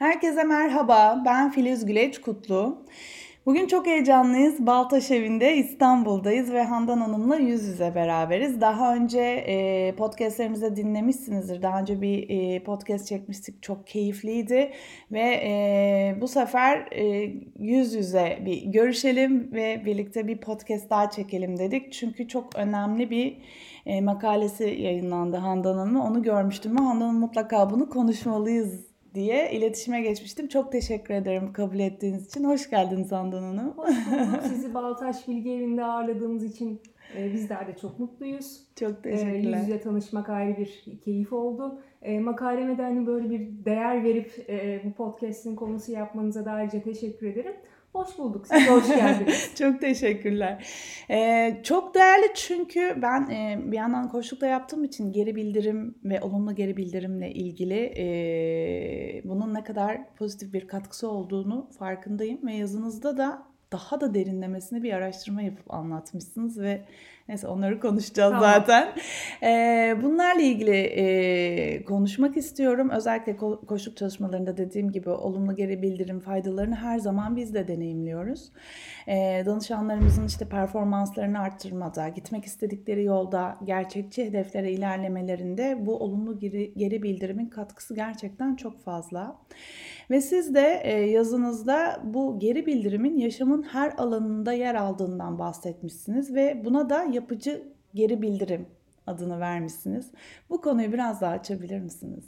Herkese merhaba, ben Filiz Güleç Kutlu. Bugün çok heyecanlıyız. Baltaş evinde İstanbul'dayız ve Handan Hanım'la yüz yüze beraberiz. Daha önce e, podcastlerimizde dinlemişsinizdir. Daha önce bir e, podcast çekmiştik. Çok keyifliydi. Ve e, bu sefer e, yüz yüze bir görüşelim ve birlikte bir podcast daha çekelim dedik. Çünkü çok önemli bir e, makalesi yayınlandı Handan Hanım'ın. Onu görmüştüm ve Handan Hanım mutlaka bunu konuşmalıyız diye iletişime geçmiştim. Çok teşekkür ederim kabul ettiğiniz için. Hoş geldiniz Handan Hanım. Hoş bulduk. Sizi Baltaş Bilgi Evi'nde ağırladığımız için e, bizler de çok mutluyuz. Çok teşekkürler. E, yüz yüze tanışmak ayrı bir keyif oldu. E, makaleme de hani böyle bir değer verip e, bu podcast'in konusu yapmanıza da ayrıca teşekkür ederim. Hoş bulduk. Siz hoş geldiniz. çok teşekkürler. Ee, çok değerli çünkü ben e, bir yandan koşulda yaptığım için geri bildirim ve olumlu geri bildirimle ilgili e, bunun ne kadar pozitif bir katkısı olduğunu farkındayım ve yazınızda da daha da derinlemesine bir araştırma yapıp anlatmışsınız ve neyse onları konuşacağız tamam. zaten. Ee, bunlarla ilgili e, konuşmak istiyorum. Özellikle ko- koşuk çalışmalarında dediğim gibi olumlu geri bildirim faydalarını her zaman biz de deneyimliyoruz. Ee, danışanlarımızın işte performanslarını arttırmada, gitmek istedikleri yolda gerçekçi hedeflere ilerlemelerinde bu olumlu geri, geri bildirimin katkısı gerçekten çok fazla. Ve siz de e, yazınızda bu geri bildirimin yaşamın her alanında yer aldığından bahsetmişsiniz ve buna da yapıcı geri bildirim adını vermişsiniz. Bu konuyu biraz daha açabilir misiniz?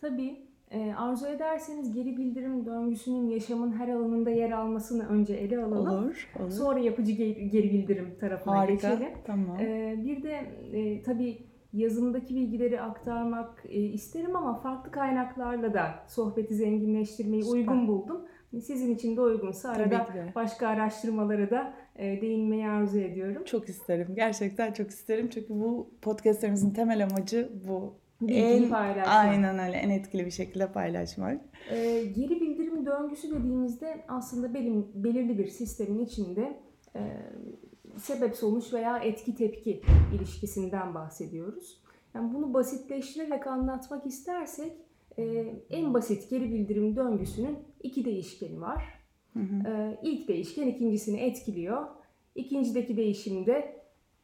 Tabii. E, arzu ederseniz geri bildirim döngüsünün yaşamın her alanında yer almasını önce ele alalım. Olur, olur. Sonra yapıcı geri, bildirim tarafına Harika, geçelim. Tamam. E, bir de e, tabii yazımdaki bilgileri aktarmak e, isterim ama farklı kaynaklarla da sohbeti zenginleştirmeyi Süper. uygun buldum. Sizin için de uygunsa arada başka araştırmalara da değinmeyi arzu ediyorum. Çok isterim. Gerçekten çok isterim. Çünkü bu podcastlerimizin temel amacı bu. Bilgiyi en, paylaşmak. Aynen öyle. En etkili bir şekilde paylaşmak. E, geri bildirim döngüsü dediğimizde aslında benim, belirli bir sistemin içinde e, sebep sonuç veya etki tepki ilişkisinden bahsediyoruz. Yani bunu basitleştirerek anlatmak istersek e, en basit geri bildirim döngüsünün iki değişkeni var. Hı hı. E, ilk değişken ikincisini etkiliyor. İkincideki değişim de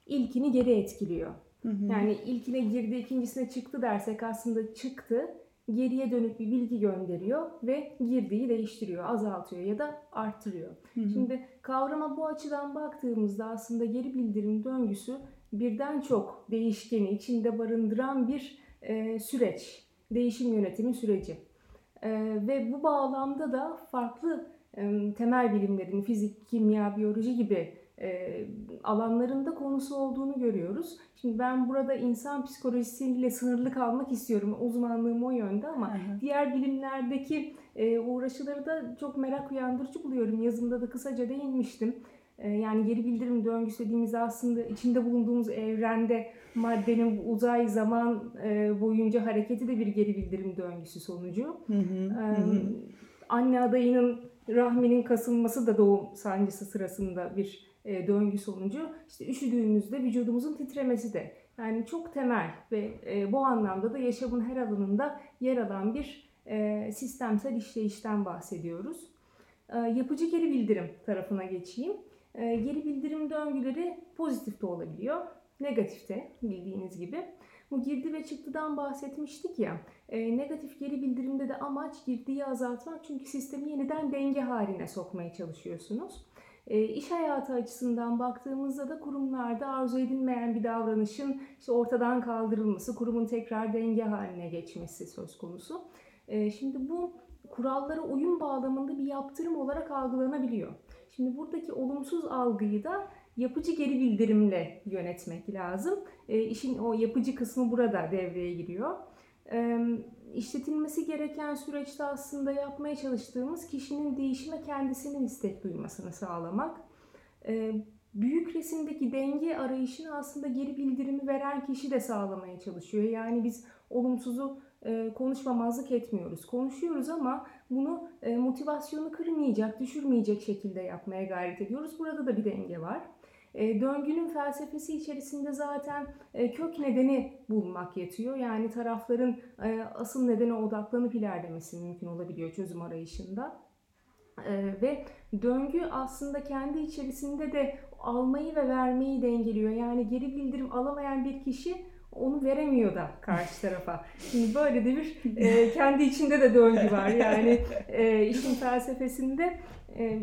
ilkini geri etkiliyor. Hı hı. Yani ilkine girdi, ikincisine çıktı dersek aslında çıktı geriye dönük bir bilgi gönderiyor ve girdiği değiştiriyor, azaltıyor ya da arttırıyor. Hı hı. Şimdi kavrama bu açıdan baktığımızda aslında geri bildirim döngüsü birden çok değişkeni içinde barındıran bir e, süreç, değişim yönetimi süreci. E, ve bu bağlamda da farklı temel bilimlerin fizik, kimya, biyoloji gibi e, alanlarında konusu olduğunu görüyoruz. Şimdi ben burada insan psikolojisiyle sınırlı kalmak istiyorum. Uzmanlığım o yönde ama hı hı. diğer bilimlerdeki e, uğraşıları da çok merak uyandırıcı buluyorum. Yazımda da kısaca değinmiştim. E, yani geri bildirim döngüsü dediğimiz aslında içinde bulunduğumuz evrende maddenin uzay zaman boyunca hareketi de bir geri bildirim döngüsü sonucu. Hı hı, e, hı. Anne adayının rahminin kasılması da doğum sancısı sırasında bir e, döngü sonucu işte üşüdüğümüzde vücudumuzun titremesi de yani çok temel ve e, bu anlamda da yaşamın her alanında yer alan bir e, sistemsel işleyişten bahsediyoruz. E, yapıcı geri bildirim tarafına geçeyim. E, geri bildirim döngüleri pozitif de olabiliyor, negatif de bildiğiniz gibi. Bu girdi ve çıktıdan bahsetmiştik ya. E, negatif geri bildirimde de amaç girdiyi azaltmak çünkü sistemi yeniden denge haline sokmaya çalışıyorsunuz. E, iş hayatı açısından baktığımızda da kurumlarda arzu edilmeyen bir davranışın işte ortadan kaldırılması, kurumun tekrar denge haline geçmesi söz konusu. E, şimdi bu kurallara uyum bağlamında bir yaptırım olarak algılanabiliyor. Şimdi buradaki olumsuz algıyı da yapıcı geri bildirimle yönetmek lazım. E, işin o yapıcı kısmı burada devreye giriyor. E, işletilmesi gereken süreçte aslında yapmaya çalıştığımız kişinin değişime kendisinin istek duymasını sağlamak. E, büyük resimdeki denge arayışını aslında geri bildirimi veren kişi de sağlamaya çalışıyor. Yani biz olumsuzu e, konuşmamazlık etmiyoruz. Konuşuyoruz ama bunu e, motivasyonu kırmayacak, düşürmeyecek şekilde yapmaya gayret ediyoruz. Burada da bir denge var. E, döngünün felsefesi içerisinde zaten e, kök nedeni bulmak yatıyor. Yani tarafların e, asıl nedene odaklanıp ilerlemesi mümkün olabiliyor çözüm arayışında. E, ve döngü aslında kendi içerisinde de almayı ve vermeyi dengeliyor. Yani geri bildirim alamayan bir kişi onu veremiyor da karşı tarafa. Şimdi böyle de bir e, kendi içinde de döngü var. Yani e, işin felsefesinde e,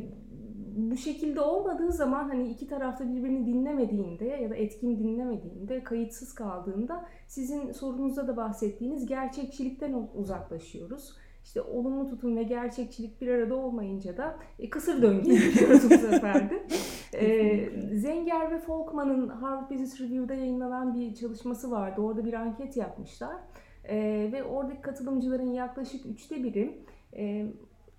bu şekilde olmadığı zaman hani iki tarafta birbirini dinlemediğinde ya da etkin dinlemediğinde, kayıtsız kaldığında sizin sorunuzda da bahsettiğiniz gerçekçilikten uzaklaşıyoruz. İşte olumlu tutum ve gerçekçilik bir arada olmayınca da e, kısır döngüye giriyoruz bu sefer de. e, Zenger ve Folkman'ın Harvard Business Review'da yayınlanan bir çalışması vardı. Orada bir anket yapmışlar. E, ve oradaki katılımcıların yaklaşık üçte biri e,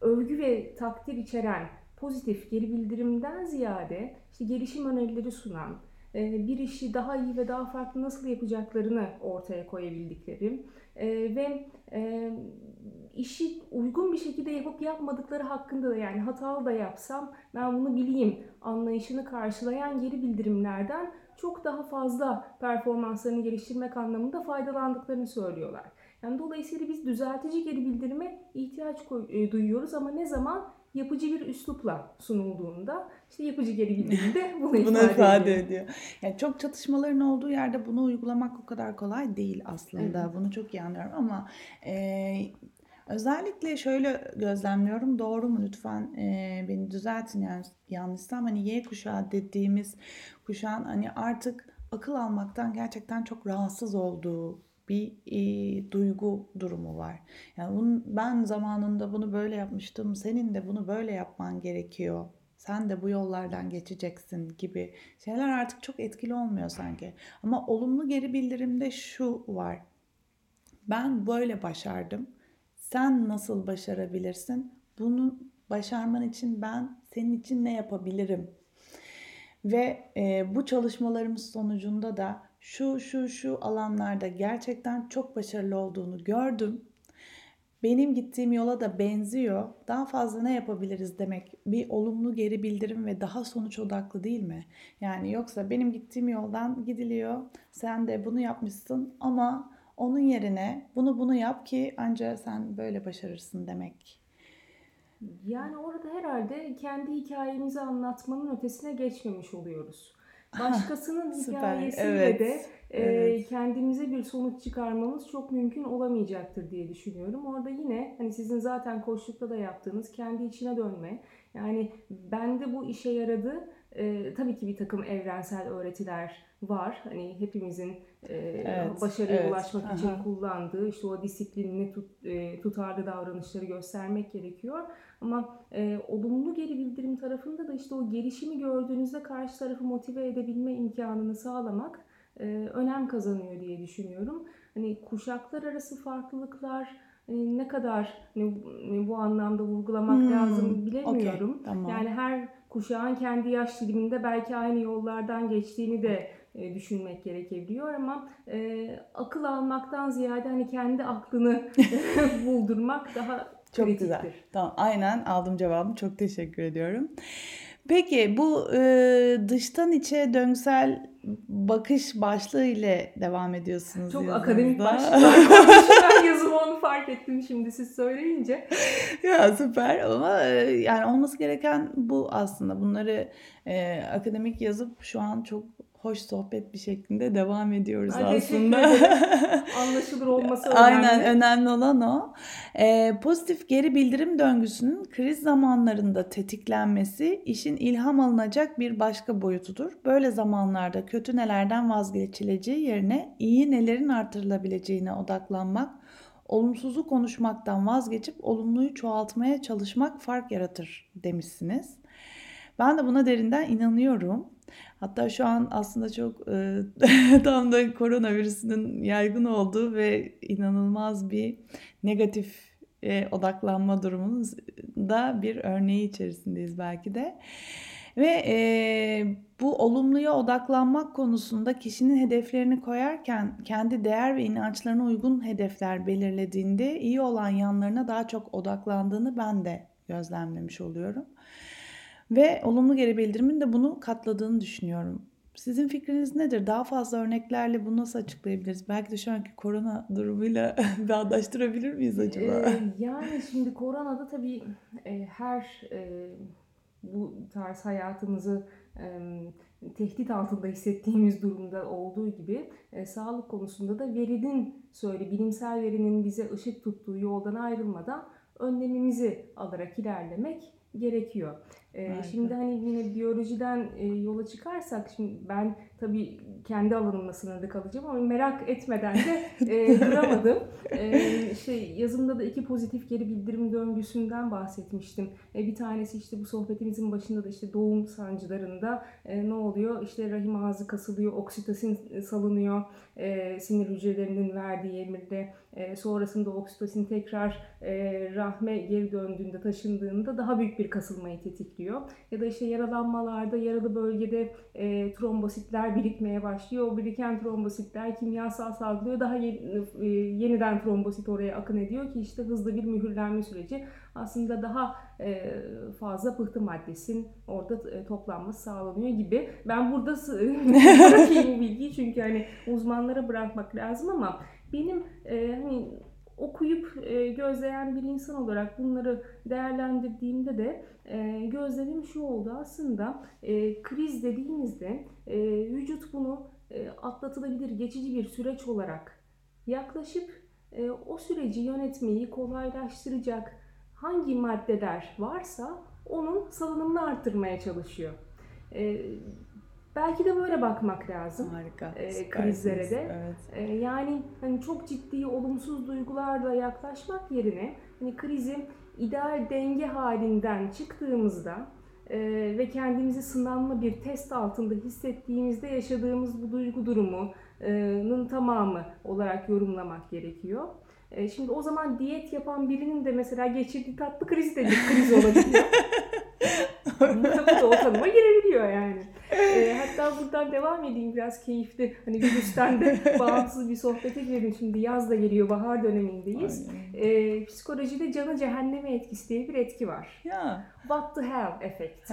övgü ve takdir içeren pozitif geri bildirimden ziyade işte gelişim önerileri sunan, e, bir işi daha iyi ve daha farklı nasıl yapacaklarını ortaya koyabildikleri e, ve e, işi uygun bir şekilde yapıp yapmadıkları hakkında da yani hatalı da yapsam ben bunu bileyim anlayışını karşılayan geri bildirimlerden çok daha fazla performanslarını geliştirmek anlamında faydalandıklarını söylüyorlar. Yani dolayısıyla biz düzeltici geri bildirime ihtiyaç duyuyoruz ama ne zaman yapıcı bir üslupla sunulduğunda işte yapıcı geri bildirimde bunu, bunu ifade, ifade ediyor. ediyor. Yani çok çatışmaların olduğu yerde bunu uygulamak o kadar kolay değil aslında. Evet. Bunu çok iyi anlıyorum ama e, özellikle şöyle gözlemliyorum. Doğru mu lütfen e, beni düzeltin yani yanlışsam hani Y kuşağı dediğimiz kuşağın hani artık akıl almaktan gerçekten çok rahatsız olduğu bir e, duygu durumu var. Yani bunun, ben zamanında bunu böyle yapmıştım, senin de bunu böyle yapman gerekiyor. Sen de bu yollardan geçeceksin gibi şeyler artık çok etkili olmuyor sanki. Ama olumlu geri bildirimde şu var. Ben böyle başardım. Sen nasıl başarabilirsin? Bunu başarman için ben senin için ne yapabilirim? Ve e, bu çalışmalarımız sonucunda da şu şu şu alanlarda gerçekten çok başarılı olduğunu gördüm. Benim gittiğim yola da benziyor. Daha fazla ne yapabiliriz demek bir olumlu geri bildirim ve daha sonuç odaklı değil mi? Yani yoksa benim gittiğim yoldan gidiliyor. Sen de bunu yapmışsın ama onun yerine bunu bunu yap ki ancak sen böyle başarırsın demek. Yani orada herhalde kendi hikayemizi anlatmanın ötesine geçmemiş oluyoruz başkasının hikayesiyle evet. de e, evet. kendimize bir sonuç çıkarmamız çok mümkün olamayacaktır diye düşünüyorum. Orada yine hani sizin zaten koçlukta da yaptığınız kendi içine dönme. Yani bende bu işe yaradı. E, tabii ki bir takım evrensel öğretiler var. Hani hepimizin e, evet, başarıya evet. ulaşmak Aha. için kullandığı işte o disiplinli tut, e, tutarlı davranışları göstermek gerekiyor. Ama e, olumlu geri bildirim tarafında da işte o gelişimi gördüğünüzde karşı tarafı motive edebilme imkanını sağlamak e, önem kazanıyor diye düşünüyorum. Hani kuşaklar arası farklılıklar hani ne kadar hani, bu anlamda vurgulamak hmm, lazım bilemiyorum. Okay, tamam. Yani her kuşağın kendi yaş diliminde belki aynı yollardan geçtiğini de e, düşünmek gerekebiliyor ama e, akıl almaktan ziyade hani kendi aklını buldurmak daha çok kritiktir. güzel. Tamam aynen aldım cevabımı. Çok teşekkür ediyorum. Peki bu e, dıştan içe döngüsel bakış başlığı ile devam ediyorsunuz. Çok yazınızda. akademik başlıklar yazımı onu fark ettim şimdi siz söyleyince. ya süper ama e, yani olması gereken bu aslında. Bunları e, akademik yazıp şu an çok hoş sohbet bir şeklinde devam ediyoruz Ay, aslında. Anlaşılır olması önemli. Aynen önemli olan o. Ee, pozitif geri bildirim döngüsünün kriz zamanlarında tetiklenmesi işin ilham alınacak bir başka boyutudur. Böyle zamanlarda kötü nelerden vazgeçileceği yerine iyi nelerin artırılabileceğine odaklanmak, olumsuzu konuşmaktan vazgeçip olumluyu çoğaltmaya çalışmak fark yaratır demişsiniz. Ben de buna derinden inanıyorum. Hatta şu an aslında çok e, tam da koronavirüsünün yaygın olduğu ve inanılmaz bir negatif e, odaklanma durumunun da bir örneği içerisindeyiz belki de. Ve e, bu olumluya odaklanmak konusunda kişinin hedeflerini koyarken kendi değer ve inançlarına uygun hedefler belirlediğinde iyi olan yanlarına daha çok odaklandığını ben de gözlemlemiş oluyorum. Ve olumlu geri bildirimin de bunu katladığını düşünüyorum. Sizin fikriniz nedir? Daha fazla örneklerle bunu nasıl açıklayabiliriz? Belki de şu anki korona durumuyla bağdaştırabilir miyiz acaba? Ee, yani şimdi koronada tabii e, her e, bu tarz hayatımızı e, tehdit altında hissettiğimiz durumda olduğu gibi e, sağlık konusunda da verinin söyle bilimsel verinin bize ışık tuttuğu yoldan ayrılmadan önlemimizi alarak ilerlemek gerekiyor. Ee, şimdi hani yine biyolojiden e, yola çıkarsak şimdi ben tabii kendi alanımla sınırlı kalacağım ama merak etmeden de e, duramadım. E, şey yazımda da iki pozitif geri bildirim döngüsünden bahsetmiştim. E, bir tanesi işte bu sohbetimizin başında da işte doğum sancılarında e, ne oluyor? İşte rahim ağzı kasılıyor, oksitosin salınıyor e, sinir hücrelerinin verdiği emirde. E, sonrasında oksitosin tekrar e, rahme geri döndüğünde, taşındığında daha büyük bir kasılmayı tetikliyor. Ya da işte yaralanmalarda yaralı bölgede e, trombositler birikmeye başlıyor. O biriken trombositler kimyasal salgılıyor. Daha yeni, e, yeniden trombosit oraya akın ediyor ki işte hızlı bir mühürlenme süreci aslında daha e, fazla pıhtı maddesin orada e, toplanması sağlanıyor gibi. Ben burada bırakayım bu bilgiyi çünkü hani uzmanlara bırakmak lazım ama benim e, hani gözleyen bir insan olarak bunları değerlendirdiğimde de e, gözlemim şu oldu aslında e, kriz dediğimizde e, vücut bunu e, atlatılabilir geçici bir süreç olarak yaklaşıp e, o süreci yönetmeyi kolaylaştıracak hangi maddeler varsa onun salınımını arttırmaya çalışıyor. Belki de böyle bakmak lazım. Harika. E, krizlere de. Evet. E, yani hani çok ciddi olumsuz duygularla yaklaşmak yerine hani krizi ideal denge halinden çıktığımızda e, ve kendimizi sınanma bir test altında hissettiğimizde yaşadığımız bu duygu durumunun tamamı olarak yorumlamak gerekiyor. E, şimdi o zaman diyet yapan birinin de mesela geçirdiği tatlı kriz de bir kriz olabiliyor. bu da o tanıma girebiliyor yani. E, hatta buradan devam edeyim biraz keyifli. Hani virüsten de bağımsız bir sohbete girelim. Şimdi yaz da geliyor, bahar dönemindeyiz. E, psikolojide canı cehenneme etkisi diye bir etki var. Ya. What the hell effect.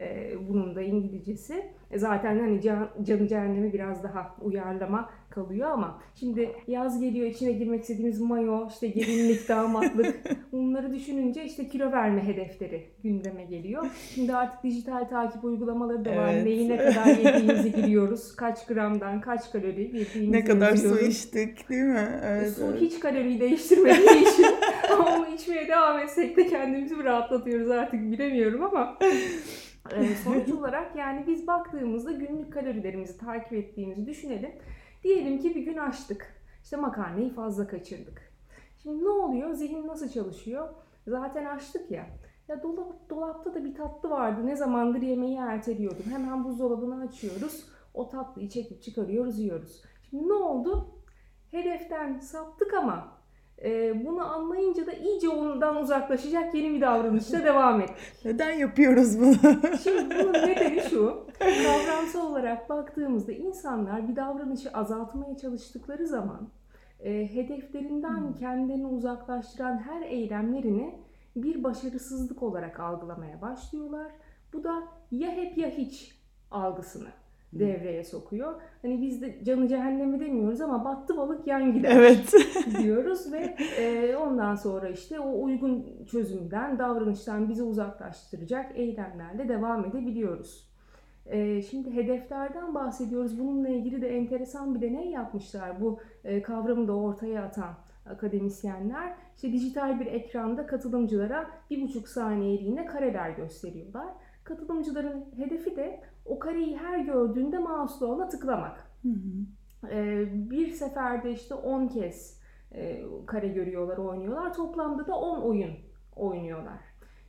E, bunun da İngilizcesi. E, zaten hani can, canı cehenneme biraz daha uyarlama kalıyor ama şimdi yaz geliyor içine girmek istediğimiz mayo, işte gelinlik, damatlık bunları düşününce işte kilo verme hedefleri gündeme geliyor. Şimdi artık dijital takip uygulamaları da var. Evet. Neyi ne kadar yediğimizi giriyoruz. Kaç gramdan kaç kalori yediğimizi Ne kadar yazıyoruz. su içtik değil mi? Evet, su evet. hiç kaloriyi değiştirmediği için ama onu içmeye devam etsek de kendimizi mi rahatlatıyoruz artık bilemiyorum ama sonuç olarak yani biz baktığımızda günlük kalorilerimizi takip ettiğimizi düşünelim. Diyelim ki bir gün açtık. İşte makarnayı fazla kaçırdık. Şimdi ne oluyor? Zihin nasıl çalışıyor? Zaten açtık ya. Ya dolap, dolapta da bir tatlı vardı. Ne zamandır yemeği erteliyordum. Hemen buzdolabını açıyoruz. O tatlıyı çekip çıkarıyoruz, yiyoruz. Şimdi ne oldu? Hedeften saptık ama e, bunu anlayınca da iyice ondan uzaklaşacak yeni bir davranışla devam et. Neden yapıyoruz bunu? Şimdi bunun nedeni şu. Kavramsal olarak baktığımızda insanlar bir davranışı azaltmaya çalıştıkları zaman e, hedeflerinden hmm. kendini uzaklaştıran her eylemlerini bir başarısızlık olarak algılamaya başlıyorlar. Bu da ya hep ya hiç algısını devreye sokuyor. Hani biz de canı cehennemi demiyoruz ama battı balık yan gider evet. diyoruz ve e, ondan sonra işte o uygun çözümden, davranıştan bizi uzaklaştıracak eylemlerle devam edebiliyoruz. E, şimdi hedeflerden bahsediyoruz. Bununla ilgili de enteresan bir deney yapmışlar. Bu e, kavramı da ortaya atan akademisyenler işte dijital bir ekranda katılımcılara bir buçuk saniyeliğine kareler gösteriyorlar. Katılımcıların hedefi de o kareyi her gördüğünde mouse'la ona tıklamak. Hı hı. Ee, bir seferde işte 10 kez e, kare görüyorlar, oynuyorlar. Toplamda da 10 oyun oynuyorlar.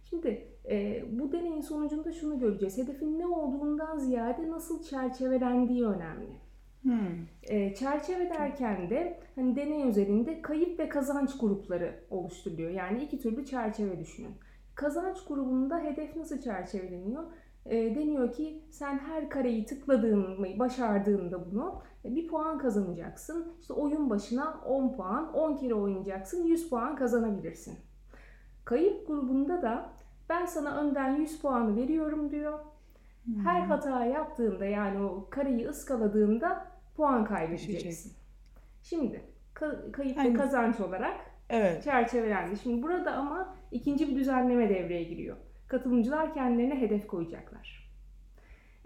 Şimdi e, bu deneyin sonucunda şunu göreceğiz. Hedefin ne olduğundan ziyade nasıl çerçevelendiği önemli. Hmm. E, çerçeve derken de hani deney üzerinde kayıp ve kazanç grupları oluşturuluyor. Yani iki türlü çerçeve düşünün. Kazanç grubunda hedef nasıl çerçeveleniyor? E, deniyor ki sen her kareyi tıkladığını, başardığında bunu e, bir puan kazanacaksın. İşte oyun başına 10 puan, 10 kere oynayacaksın, 100 puan kazanabilirsin. Kayıp grubunda da Ben sana önden 100 puanı veriyorum diyor. Her Hmm. hata yaptığında yani o kareyi ıskaladığında puan kaybedeceksin. Şimdi ka- kayıp ve kazanç olarak Evet. çerçevelendi. Şimdi burada ama ikinci bir düzenleme devreye giriyor. Katılımcılar kendilerine hedef koyacaklar.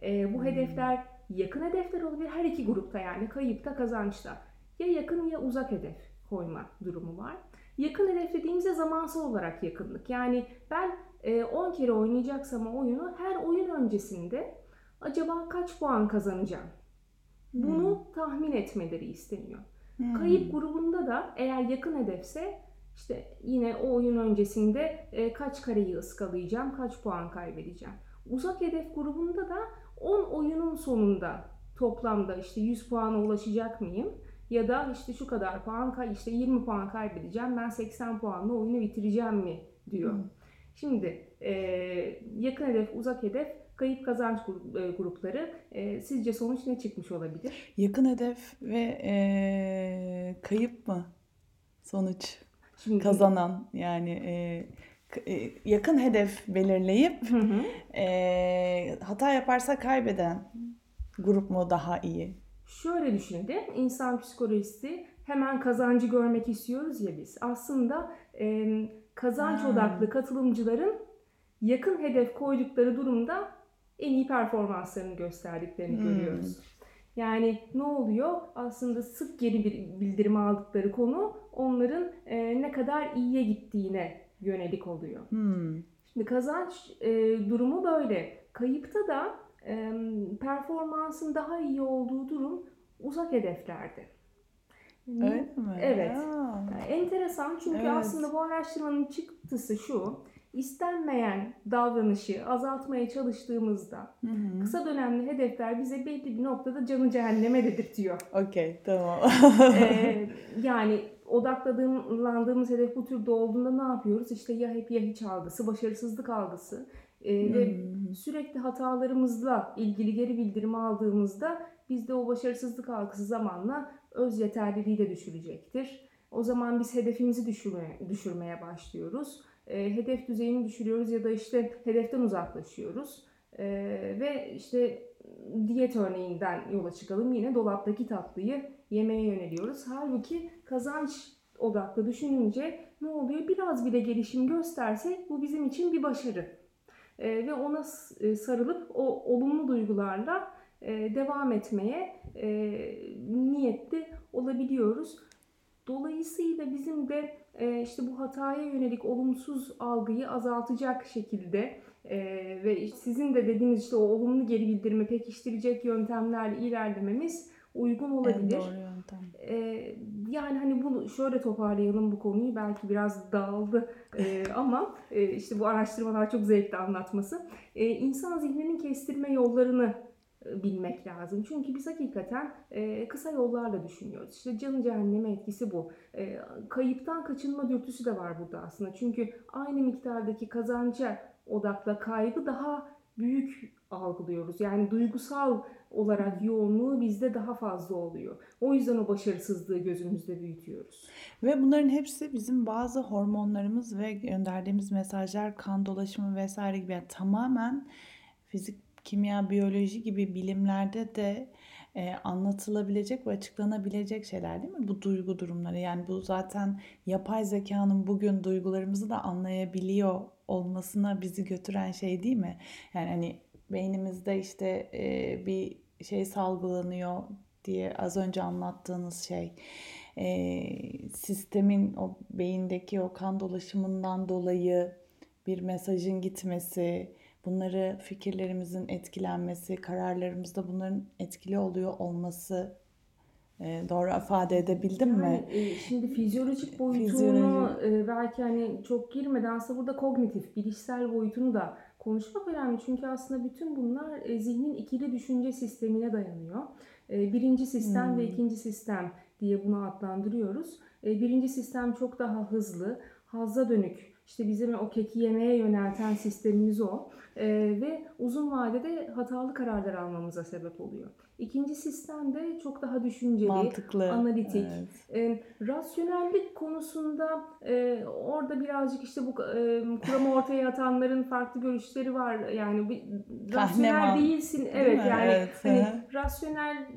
Ee, bu Hmm. hedefler yakın hedefler olabilir. Her iki grupta yani kayıpta kazançta. Ya yakın ya uzak hedef koyma durumu var. Yakın hedef dediğimizde zamansal olarak yakınlık. Yani ben e, 10 kere oynayacaksam oyunu her oyun öncesinde acaba kaç puan kazanacağım? Bunu tahmin etmeleri isteniyor. Hmm. Kayıp grubunda da eğer yakın hedefse işte yine o oyun öncesinde e, kaç kareyi ıskalayacağım, kaç puan kaybedeceğim. Uzak hedef grubunda da 10 oyunun sonunda toplamda işte 100 puana ulaşacak mıyım? Ya da işte şu kadar puan kay işte 20 puan kaybedeceğim ben 80 puanla oyunu bitireceğim mi diyor. Hmm. Şimdi e, yakın hedef, uzak hedef, kayıp kazanç e, grupları e, sizce sonuç ne çıkmış olabilir? Yakın hedef ve eee, kayıp mı? Sonuç. Şimdi Kazanan yani k- eee, yakın hedef belirleyip Hı hı. eee, hata yaparsa kaybeden grup mu daha iyi? Şöyle düşünelim. İnsan psikolojisi hemen kazancı görmek istiyoruz ya biz. Aslında e, kazanç Ha. odaklı katılımcıların yakın hedef koydukları durumda en iyi performanslarını gösterdiklerini Hmm. görüyoruz. Yani ne oluyor? Aslında sık geri bir bildirim aldıkları konu onların e, ne kadar iyiye gittiğine yönelik oluyor. Hmm. Şimdi kazanç e, durumu böyle. Kayıpta da e, performansın daha iyi olduğu durum uzak hedeflerde. Öyle mi? Evet. Ya. Yani enteresan çünkü Evet. aslında bu araştırmanın çıktısı şu. İstenmeyen davranışı azaltmaya çalıştığımızda Hı hı. kısa dönemli hedefler bize belli bir noktada canı cehenneme dedirtiyor. Okey, tamam. Ee, yani odaklandığımız hedef bu türde olduğunda ne yapıyoruz? İşte ya hep ya hiç algısı, başarısızlık algısı Ee, ve Hmm. sürekli hatalarımızla ilgili geri bildirim aldığımızda bizde o başarısızlık algısı zamanla öz yeterliliği de düşürecektir. O zaman biz hedefimizi düşürmeye, düşürmeye başlıyoruz. Ee, hedef düzeyini düşürüyoruz ya da işte hedeften uzaklaşıyoruz. Ee, ve işte diyet örneğinden yola çıkalım. Yine dolaptaki tatlıyı yemeye yöneliyoruz. Halbuki kazanç odaklı düşününce ne oluyor? Biraz bile gelişim gösterse bu bizim için bir başarı. Ee, ve ona e, sarılıp o olumlu duygularla e, devam etmeye e, niyetli olabiliyoruz. Dolayısıyla bizim de e, işte bu hataya yönelik olumsuz algıyı azaltacak şekilde e, ve sizin de dediğiniz işte o olumlu geri bildirimi pekiştirecek yöntemlerle ilerlememiz uygun En olabilir. doğru yöntem. Ee, yani hani bunu şöyle toparlayalım bu konuyu belki biraz dağıldı Ee, ama e, işte bu araştırmalar çok zevkli anlatması. Ee, insan zihninin kestirme yollarını e, bilmek lazım. Çünkü biz hakikaten e, kısa yollarla düşünüyoruz. İşte canı cehenneme etkisi bu. E, kayıptan kaçınma dürtüsü de var burada aslında. Çünkü aynı miktardaki kazanca odakla kaybı daha büyük algılıyoruz. Yani duygusal olarak yoğunluğu bizde daha fazla oluyor. O yüzden o başarısızlığı gözümüzde büyütüyoruz. Ve bunların hepsi bizim bazı hormonlarımız ve gönderdiğimiz mesajlar, kan dolaşımı vesaire gibi yani tamamen fizik, kimya, biyoloji gibi bilimlerde de e, anlatılabilecek ve açıklanabilecek şeyler değil mi? Bu duygu durumları. Yani bu zaten yapay zekanın bugün duygularımızı da anlayabiliyor olmasına bizi götüren şey değil mi? Yani hani beynimizde işte e, bir şey salgılanıyor diye az önce anlattığınız şey e, sistemin o beyindeki o kan dolaşımından dolayı bir mesajın gitmesi, bunları fikirlerimizin etkilenmesi, kararlarımızda bunların etkili oluyor olması e, doğru ifade edebildim mi? Yani, e, şimdi fizyolojik boyutunu Fizyoloji. e, belki hani çok girmeden aslında burada kognitif, bilişsel boyutunu da konuşmak önemli. Çünkü aslında bütün bunlar e, zihnin ikili düşünce sistemine dayanıyor. E, birinci sistem ve Hmm. ikinci sistem diye bunu adlandırıyoruz. E, birinci sistem çok daha hızlı, hazza dönük. İşte bizim o keki yemeye yönelten sistemimiz o. E, ve uzun vadede hatalı kararlar almamıza sebep oluyor. İkinci sistem de çok daha düşünceli, Mantıklı. analitik. Evet. E, rasyonellik konusunda e, orada birazcık işte bu e, kuramı ortaya atanların farklı görüşleri var. Yani bir, rasyonel Kahneman. değilsin. Değil Evet mi? yani Evet, hani rasyonel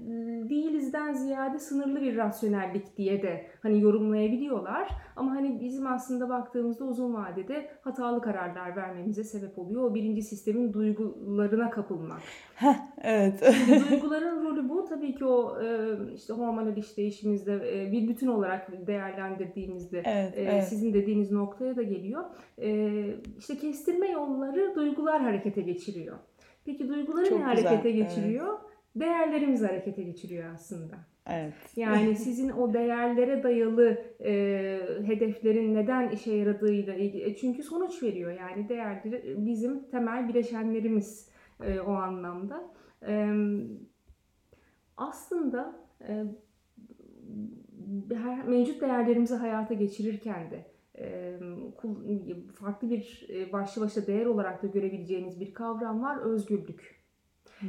değilizden ziyade sınırlı bir rasyonellik diye de hani yorumlayabiliyorlar. Ama hani bizim aslında baktığımızda uzun vadede hatalı kararlar vermemize sebep oluyor. O birinci sistemin duygularına kapılmak. Heh, evet. Duyguların rolü bu. Tabii ki o e, işte hormonal işleyişimizde e, bir bütün olarak değerlendirdiğimizde Evet, e, evet. sizin dediğiniz noktaya da geliyor. İşte kestirme yolları duygular harekete geçiriyor. Peki duyguları Çok ne güzel, harekete evet. geçiriyor? Değerlerimiz harekete geçiriyor aslında. Evet. Yani sizin o değerlere dayalı e, hedeflerin neden işe yaradığıyla ilgili. E, çünkü sonuç veriyor yani değerleri bizim temel bileşenlerimiz e, o anlamda. E, aslında e, her- mevcut değerlerimizi hayata geçirirken de e, farklı bir e, başlı başına değer olarak da görebileceğiniz bir kavram var özgürlük.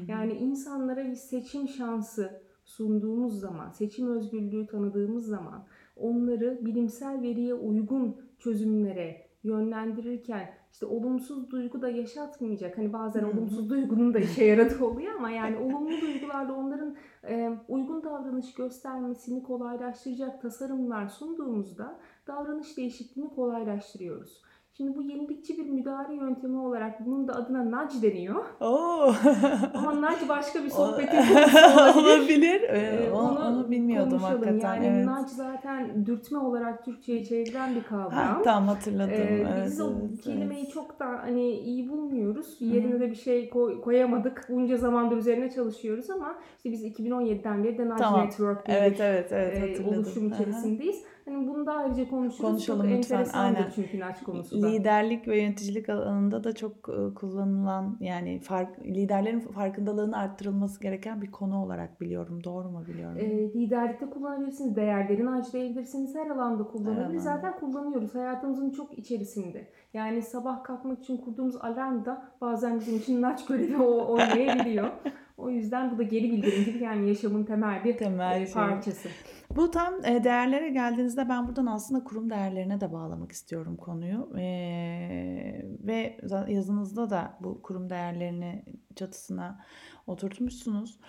Yani insanlara bir seçim şansı sunduğumuz zaman, seçim özgürlüğü tanıdığımız zaman onları bilimsel veriye uygun çözümlere yönlendirirken işte olumsuz duygu da yaşatmayacak. Hani bazen olumsuz duygunun da işe yaradığı oluyor ama yani olumlu duygularla onların e, uygun davranış göstermesini kolaylaştıracak tasarımlar sunduğumuzda davranış değişikliğini kolaylaştırıyoruz. Şimdi bu yenilikçi bir müdahale yöntemi olarak bunun da adına nudge deniyor. Oo. Ama nudge başka bir sohbetin konusu olabilir. olabilir. Ee, Ee, onu, onu bilmiyordum hakikaten. Yani evet. nudge zaten dürtme olarak Türkçe'ye çevrilen bir kavram. Ha, tamam hatırladım. Ee, evet, biz o evet, kelimeyi evet. çok da hani iyi bulmuyoruz. Hı. Yerine de bir şey koy- koyamadık. Bunca zamandır üzerine çalışıyoruz ama işte biz 2017'den beri de Nudge Tamam. Network Evet evet evet e, oluşum içerisindeyiz. Hani bunu da ayrıca konuşuruz. Konuşalım çok lütfen, aynen. çünkü Nudge konusu da. Liderlik ve yöneticilik alanında da çok e, kullanılan yani fark, liderlerin farkındalığını arttırılması gereken bir konu olarak biliyorum. Doğru mu biliyorum? E, liderlikte kullanabilirsiniz, değerlerini harcayabilirsiniz, her alanda kullanabiliriz. Zaten kullanıyoruz hayatımızın çok içerisinde. Yani sabah kalkmak için kurduğumuz alarm da bazen bizim için naç görevi o- oynayabiliyor. o yüzden bu da geri bildirim gibi yani yaşamın temel bir Temel e, şey. Bu tam e, değerlere geldiğinizde ben buradan aslında kurum değerlerine de bağlamak istiyorum konuyu. Ee, ve yazınızda da bu kurum değerlerini çatısına oturtmuşsunuz.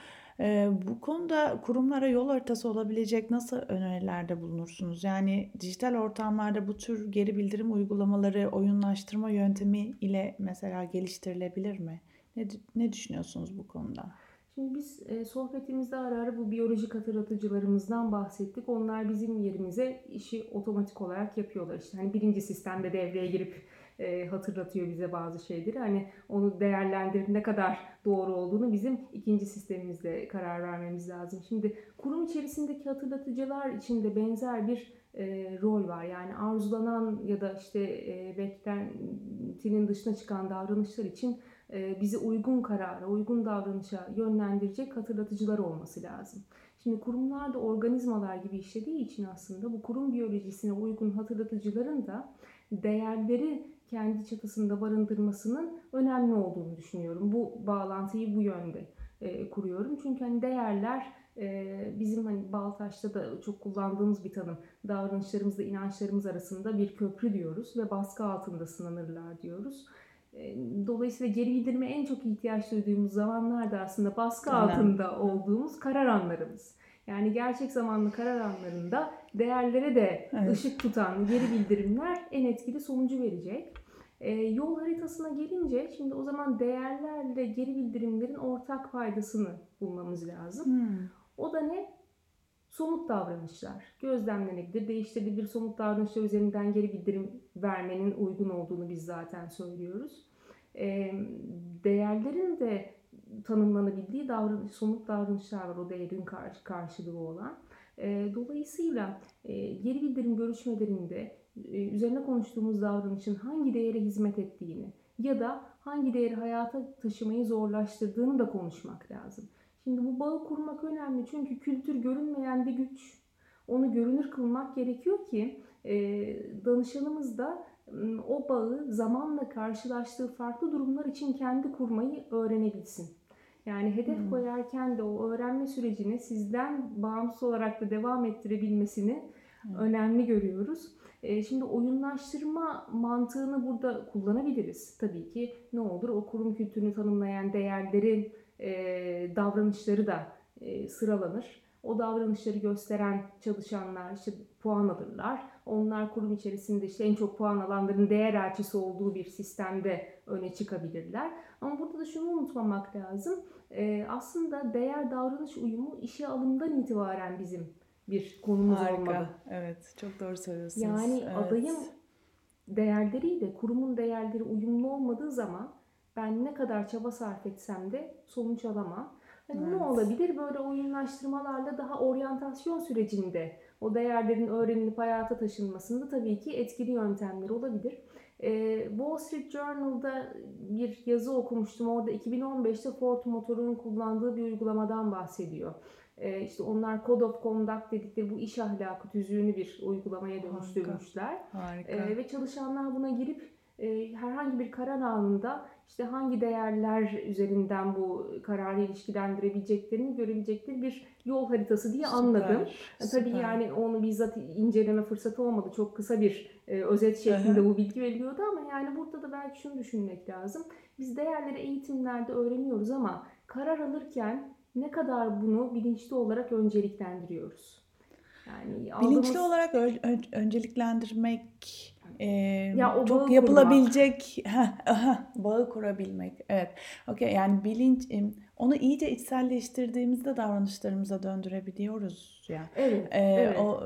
Ee, bu konuda kurumlara yol haritası olabilecek nasıl önerilerde bulunursunuz? Yani dijital ortamlarda bu tür geri bildirim uygulamaları oyunlaştırma yöntemi ile mesela geliştirilebilir mi? Ne, ne düşünüyorsunuz bu konuda? Şimdi biz e, sohbetimizde ara ara bu biyolojik hatırlatıcılarımızdan bahsettik. Onlar bizim yerimize işi otomatik olarak yapıyorlar. İşte hani birinci sistemde devreye girip e, hatırlatıyor bize bazı şeyleri. Hani onu değerlendirip ne kadar doğru olduğunu bizim ikinci sistemimizde karar vermemiz lazım. Şimdi kurum içerisindeki hatırlatıcılar içinde benzer bir e, rol var. Yani arzulanan ya da işte e, beklentinin dışına çıkan davranışlar için bizi uygun karara, uygun davranışa yönlendirecek hatırlatıcılar olması lazım. Şimdi kurumlar da organizmalar gibi işlediği için aslında bu kurum biyolojisine uygun hatırlatıcıların da değerleri kendi çatısında barındırmasının önemli olduğunu düşünüyorum. Bu bağlantıyı bu yönde e, kuruyorum. Çünkü hani değerler e, bizim hani Baltaş'ta da çok kullandığımız bir tanım. Davranışlarımızla inançlarımız arasında bir köprü diyoruz ve baskı altında sınanırlar diyoruz. Dolayısıyla geri bildirime en çok ihtiyaç duyduğumuz zamanlarda aslında baskı Önemli. altında olduğumuz karar anlarımız. Yani gerçek zamanlı karar anlarında değerlere de Evet. ışık tutan geri bildirimler en etkili sonucu verecek. E, yol haritasına gelince şimdi o zaman değerlerle geri bildirimlerin ortak faydasını bulmamız lazım. Hmm. O da ne? Somut davranışlar. Gözlemlenebilir, değiştirilebilir somut davranışlar üzerinden geri bildirim vermenin uygun olduğunu biz zaten söylüyoruz. Ee, değerlerin de tanımlanabildiği davranış, somut davranışlar var o değerin karşı, karşılığı olan. Ee, dolayısıyla e, geri bildirim görüşmelerinde e, üzerine konuştuğumuz davranışın hangi değere hizmet ettiğini ya da hangi değeri hayata taşımayı zorlaştırdığını da konuşmak lazım. Şimdi bu bağı kurmak önemli çünkü kültür görünmeyen bir güç. Onu görünür kılmak gerekiyor ki e, danışanımız da o bağı zamanla karşılaştığı farklı durumlar için kendi kurmayı öğrenebilsin. Yani hedef Hmm. koyarken de o öğrenme sürecini sizden bağımsız olarak da devam ettirebilmesini Hmm. önemli görüyoruz. Şimdi oyunlaştırma mantığını burada kullanabiliriz. Tabii ki ne olur o kurum kültürünü tanımlayan değerlerin davranışları da sıralanır. O davranışları gösteren çalışanlar işte puan alırlar. Onlar kurum içerisinde işte en çok puan alanların değer elçisi olduğu bir sistemde öne çıkabilirler. Ama burada da şunu unutmamak lazım. E, aslında değer davranış uyumu işe alımdan itibaren bizim bir konumuz Harika. olmalı. Evet, çok doğru söylüyorsunuz. Yani Evet. adayın değerleriyle kurumun değerleri uyumlu olmadığı zaman ben ne kadar çaba sarf etsem de sonuç alamam. Ne Evet. olabilir? Böyle oyunlaştırmalarla daha oryantasyon sürecinde o değerlerin öğrenilip hayata taşınmasında tabii ki etkili yöntemler olabilir. Ee, Wall Street Journal'da bir yazı okumuştum. Orada 2015'te Ford Motor'un kullandığı bir uygulamadan bahsediyor. Ee, işte onlar Code of Conduct dedikleri bu iş ahlakı tüzüğünü bir uygulamaya dönüştürmüşler. Harika. Ee, ve çalışanlar buna girip e, herhangi bir karar anında işte hangi değerler üzerinden bu kararı ilişkilendirebileceklerini görebilecekleri bir yol haritası diye anladım. Süper, E, Tabii süper. yani onu bizzat inceleme fırsatı olmadı. Çok kısa bir e, özet şeklinde bu bilgi veriliyordu ama yani burada da belki şunu düşünmek lazım. Biz değerleri eğitimlerde öğreniyoruz ama karar alırken ne kadar bunu bilinçli olarak önceliklendiriyoruz? Yani aldığımız- Bilinçli olarak ö- ö- önceliklendirmek e, Ya o çok yapılabilecek heh, aha, bağı kurabilmek. Evet. Okey yani bilinç onu iyice içselleştirdiğimizde davranışlarımıza döndürebiliyoruz ya. Evet, E, evet. o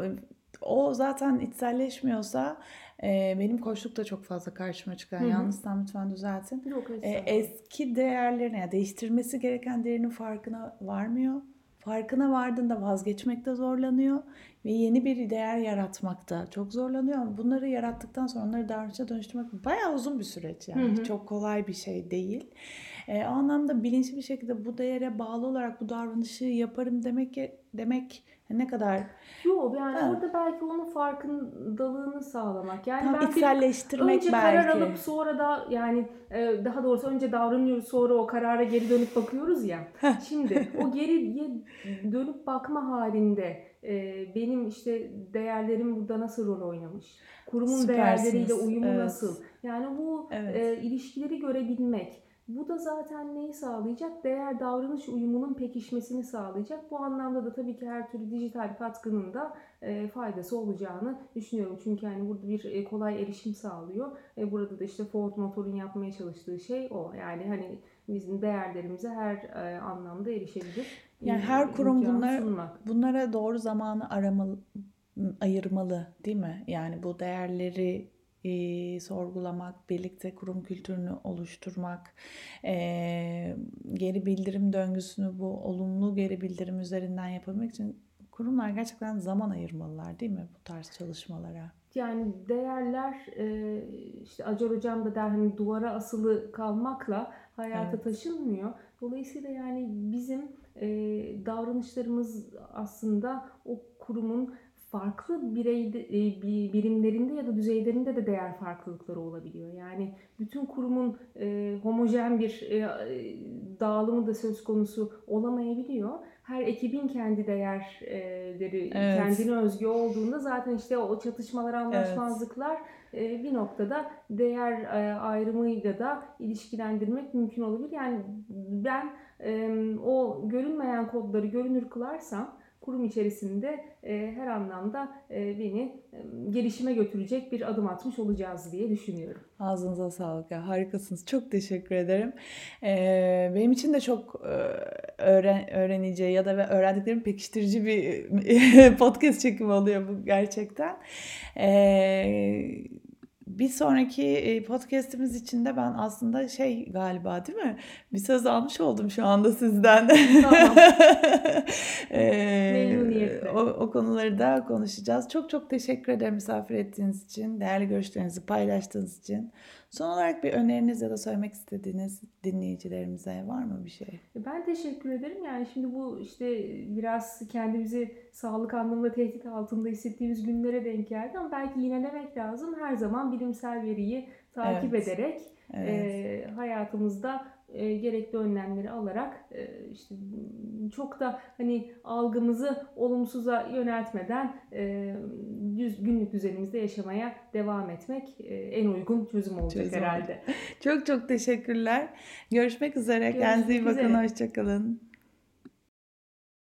o zaten içselleşmiyorsa e, benim koçlukta çok fazla karşıma çıkan Hı hı. yanlışsam lütfen düzeltin. Yok, E, eski değerlerine yani değiştirmesi gereken değerinin farkına varmıyor. Farkına vardığında vazgeçmekte zorlanıyor ve yeni bir değer yaratmakta çok zorlanıyor. Bunları yarattıktan sonra onları davranışa dönüştürmek bayağı uzun bir süreç yani. Hı hı. Çok kolay bir şey değil. E, o anlamda bilinçli bir şekilde bu değere bağlı olarak bu davranışı yaparım demek demek ne kadar Yok yani Ha. orada belki onun farkındalığını sağlamak. Yani tam ben bir içselleştirmek önce belki. karar alıp sonra da yani e, daha doğrusu önce davranıyoruz sonra o karara geri dönüp bakıyoruz ya. Şimdi o geriye dönüp bakma halinde e, benim işte değerlerim burada nasıl rol oynamış? Kurumun Süpersiniz, değerleriyle uyumu evet. nasıl? Yani bu Evet. e, ilişkileri görebilmek. Bu da zaten neyi sağlayacak? Değer davranış uyumunun pekişmesini sağlayacak. Bu anlamda da tabii ki her türlü dijital katkının da e, faydası olacağını düşünüyorum. Çünkü yani burada bir e, kolay erişim sağlıyor. E, burada da işte Ford Motor'un yapmaya çalıştığı şey o. Yani hani bizim değerlerimize her e, anlamda erişebilir. Yani her kurum sunmak. Bunlara doğru zamanı aramalı, ayırmalı değil mi? Yani bu değerleri e, sorgulamak, birlikte kurum kültürünü oluşturmak, e, geri bildirim döngüsünü bu olumlu geri bildirim üzerinden yapabilmek için kurumlar gerçekten zaman ayırmalılar değil mi bu tarz çalışmalara? Yani değerler e, işte Acar Hocam da der hani duvara asılı kalmakla hayata Evet. taşınmıyor. Dolayısıyla yani bizim e, davranışlarımız aslında o kurumun farklı bireyde, e, bi- birimlerinde ya da düzeylerinde de değer farklılıkları olabiliyor. Yani bütün kurumun e, homojen bir e, e, dağılımı da söz konusu olamayabiliyor. Her ekibin kendi değerleri Evet. kendine özgü olduğunda zaten işte o çatışmalar, anlaşmazlıklar e, bir noktada değer e, ayrımıyla da ilişkilendirmek mümkün olabilir. Yani ben o görünmeyen kodları görünür kılarsam kurum içerisinde e, her anlamda e, beni e, gelişime götürecek bir adım atmış olacağız diye düşünüyorum. Ağzınıza sağlık ya harikasınız. Çok teşekkür ederim. Benim için de çok öğren öğrenici ya da ve öğrendiklerimi pekiştirici bir podcast çekimi oluyor bu gerçekten. Ee, bir sonraki e, podcast'imiz için de ben aslında şey galiba değil mi? Bir söz almış oldum şu anda sizden. Tamam. Memnuniyetle. o, o konuları da konuşacağız. Çok çok teşekkür ederim misafir ettiğiniz için, değerli görüşlerinizi paylaştığınız için. Son olarak bir öneriniz ya da söylemek istediğiniz dinleyicilerimize var mı bir şey? Ben teşekkür ederim. Yani şimdi bu işte biraz kendimizi sağlık anlamında tehdit altında hissettiğimiz günlere denk geldi ama belki yinelemek lazım. Her zaman bilimsel veriyi takip Evet. ederek Evet. e, hayatımızda e, gerekli önlemleri alarak e, işte çok da hani algımızı olumsuza yöneltmeden e, düz, günlük düzenimizde yaşamaya devam etmek e, en uygun çözüm olacak Çözüm herhalde. Çok çok teşekkürler. Görüşmek üzere. Kendinize iyi Görüşmek bakın. Hoşçakalın.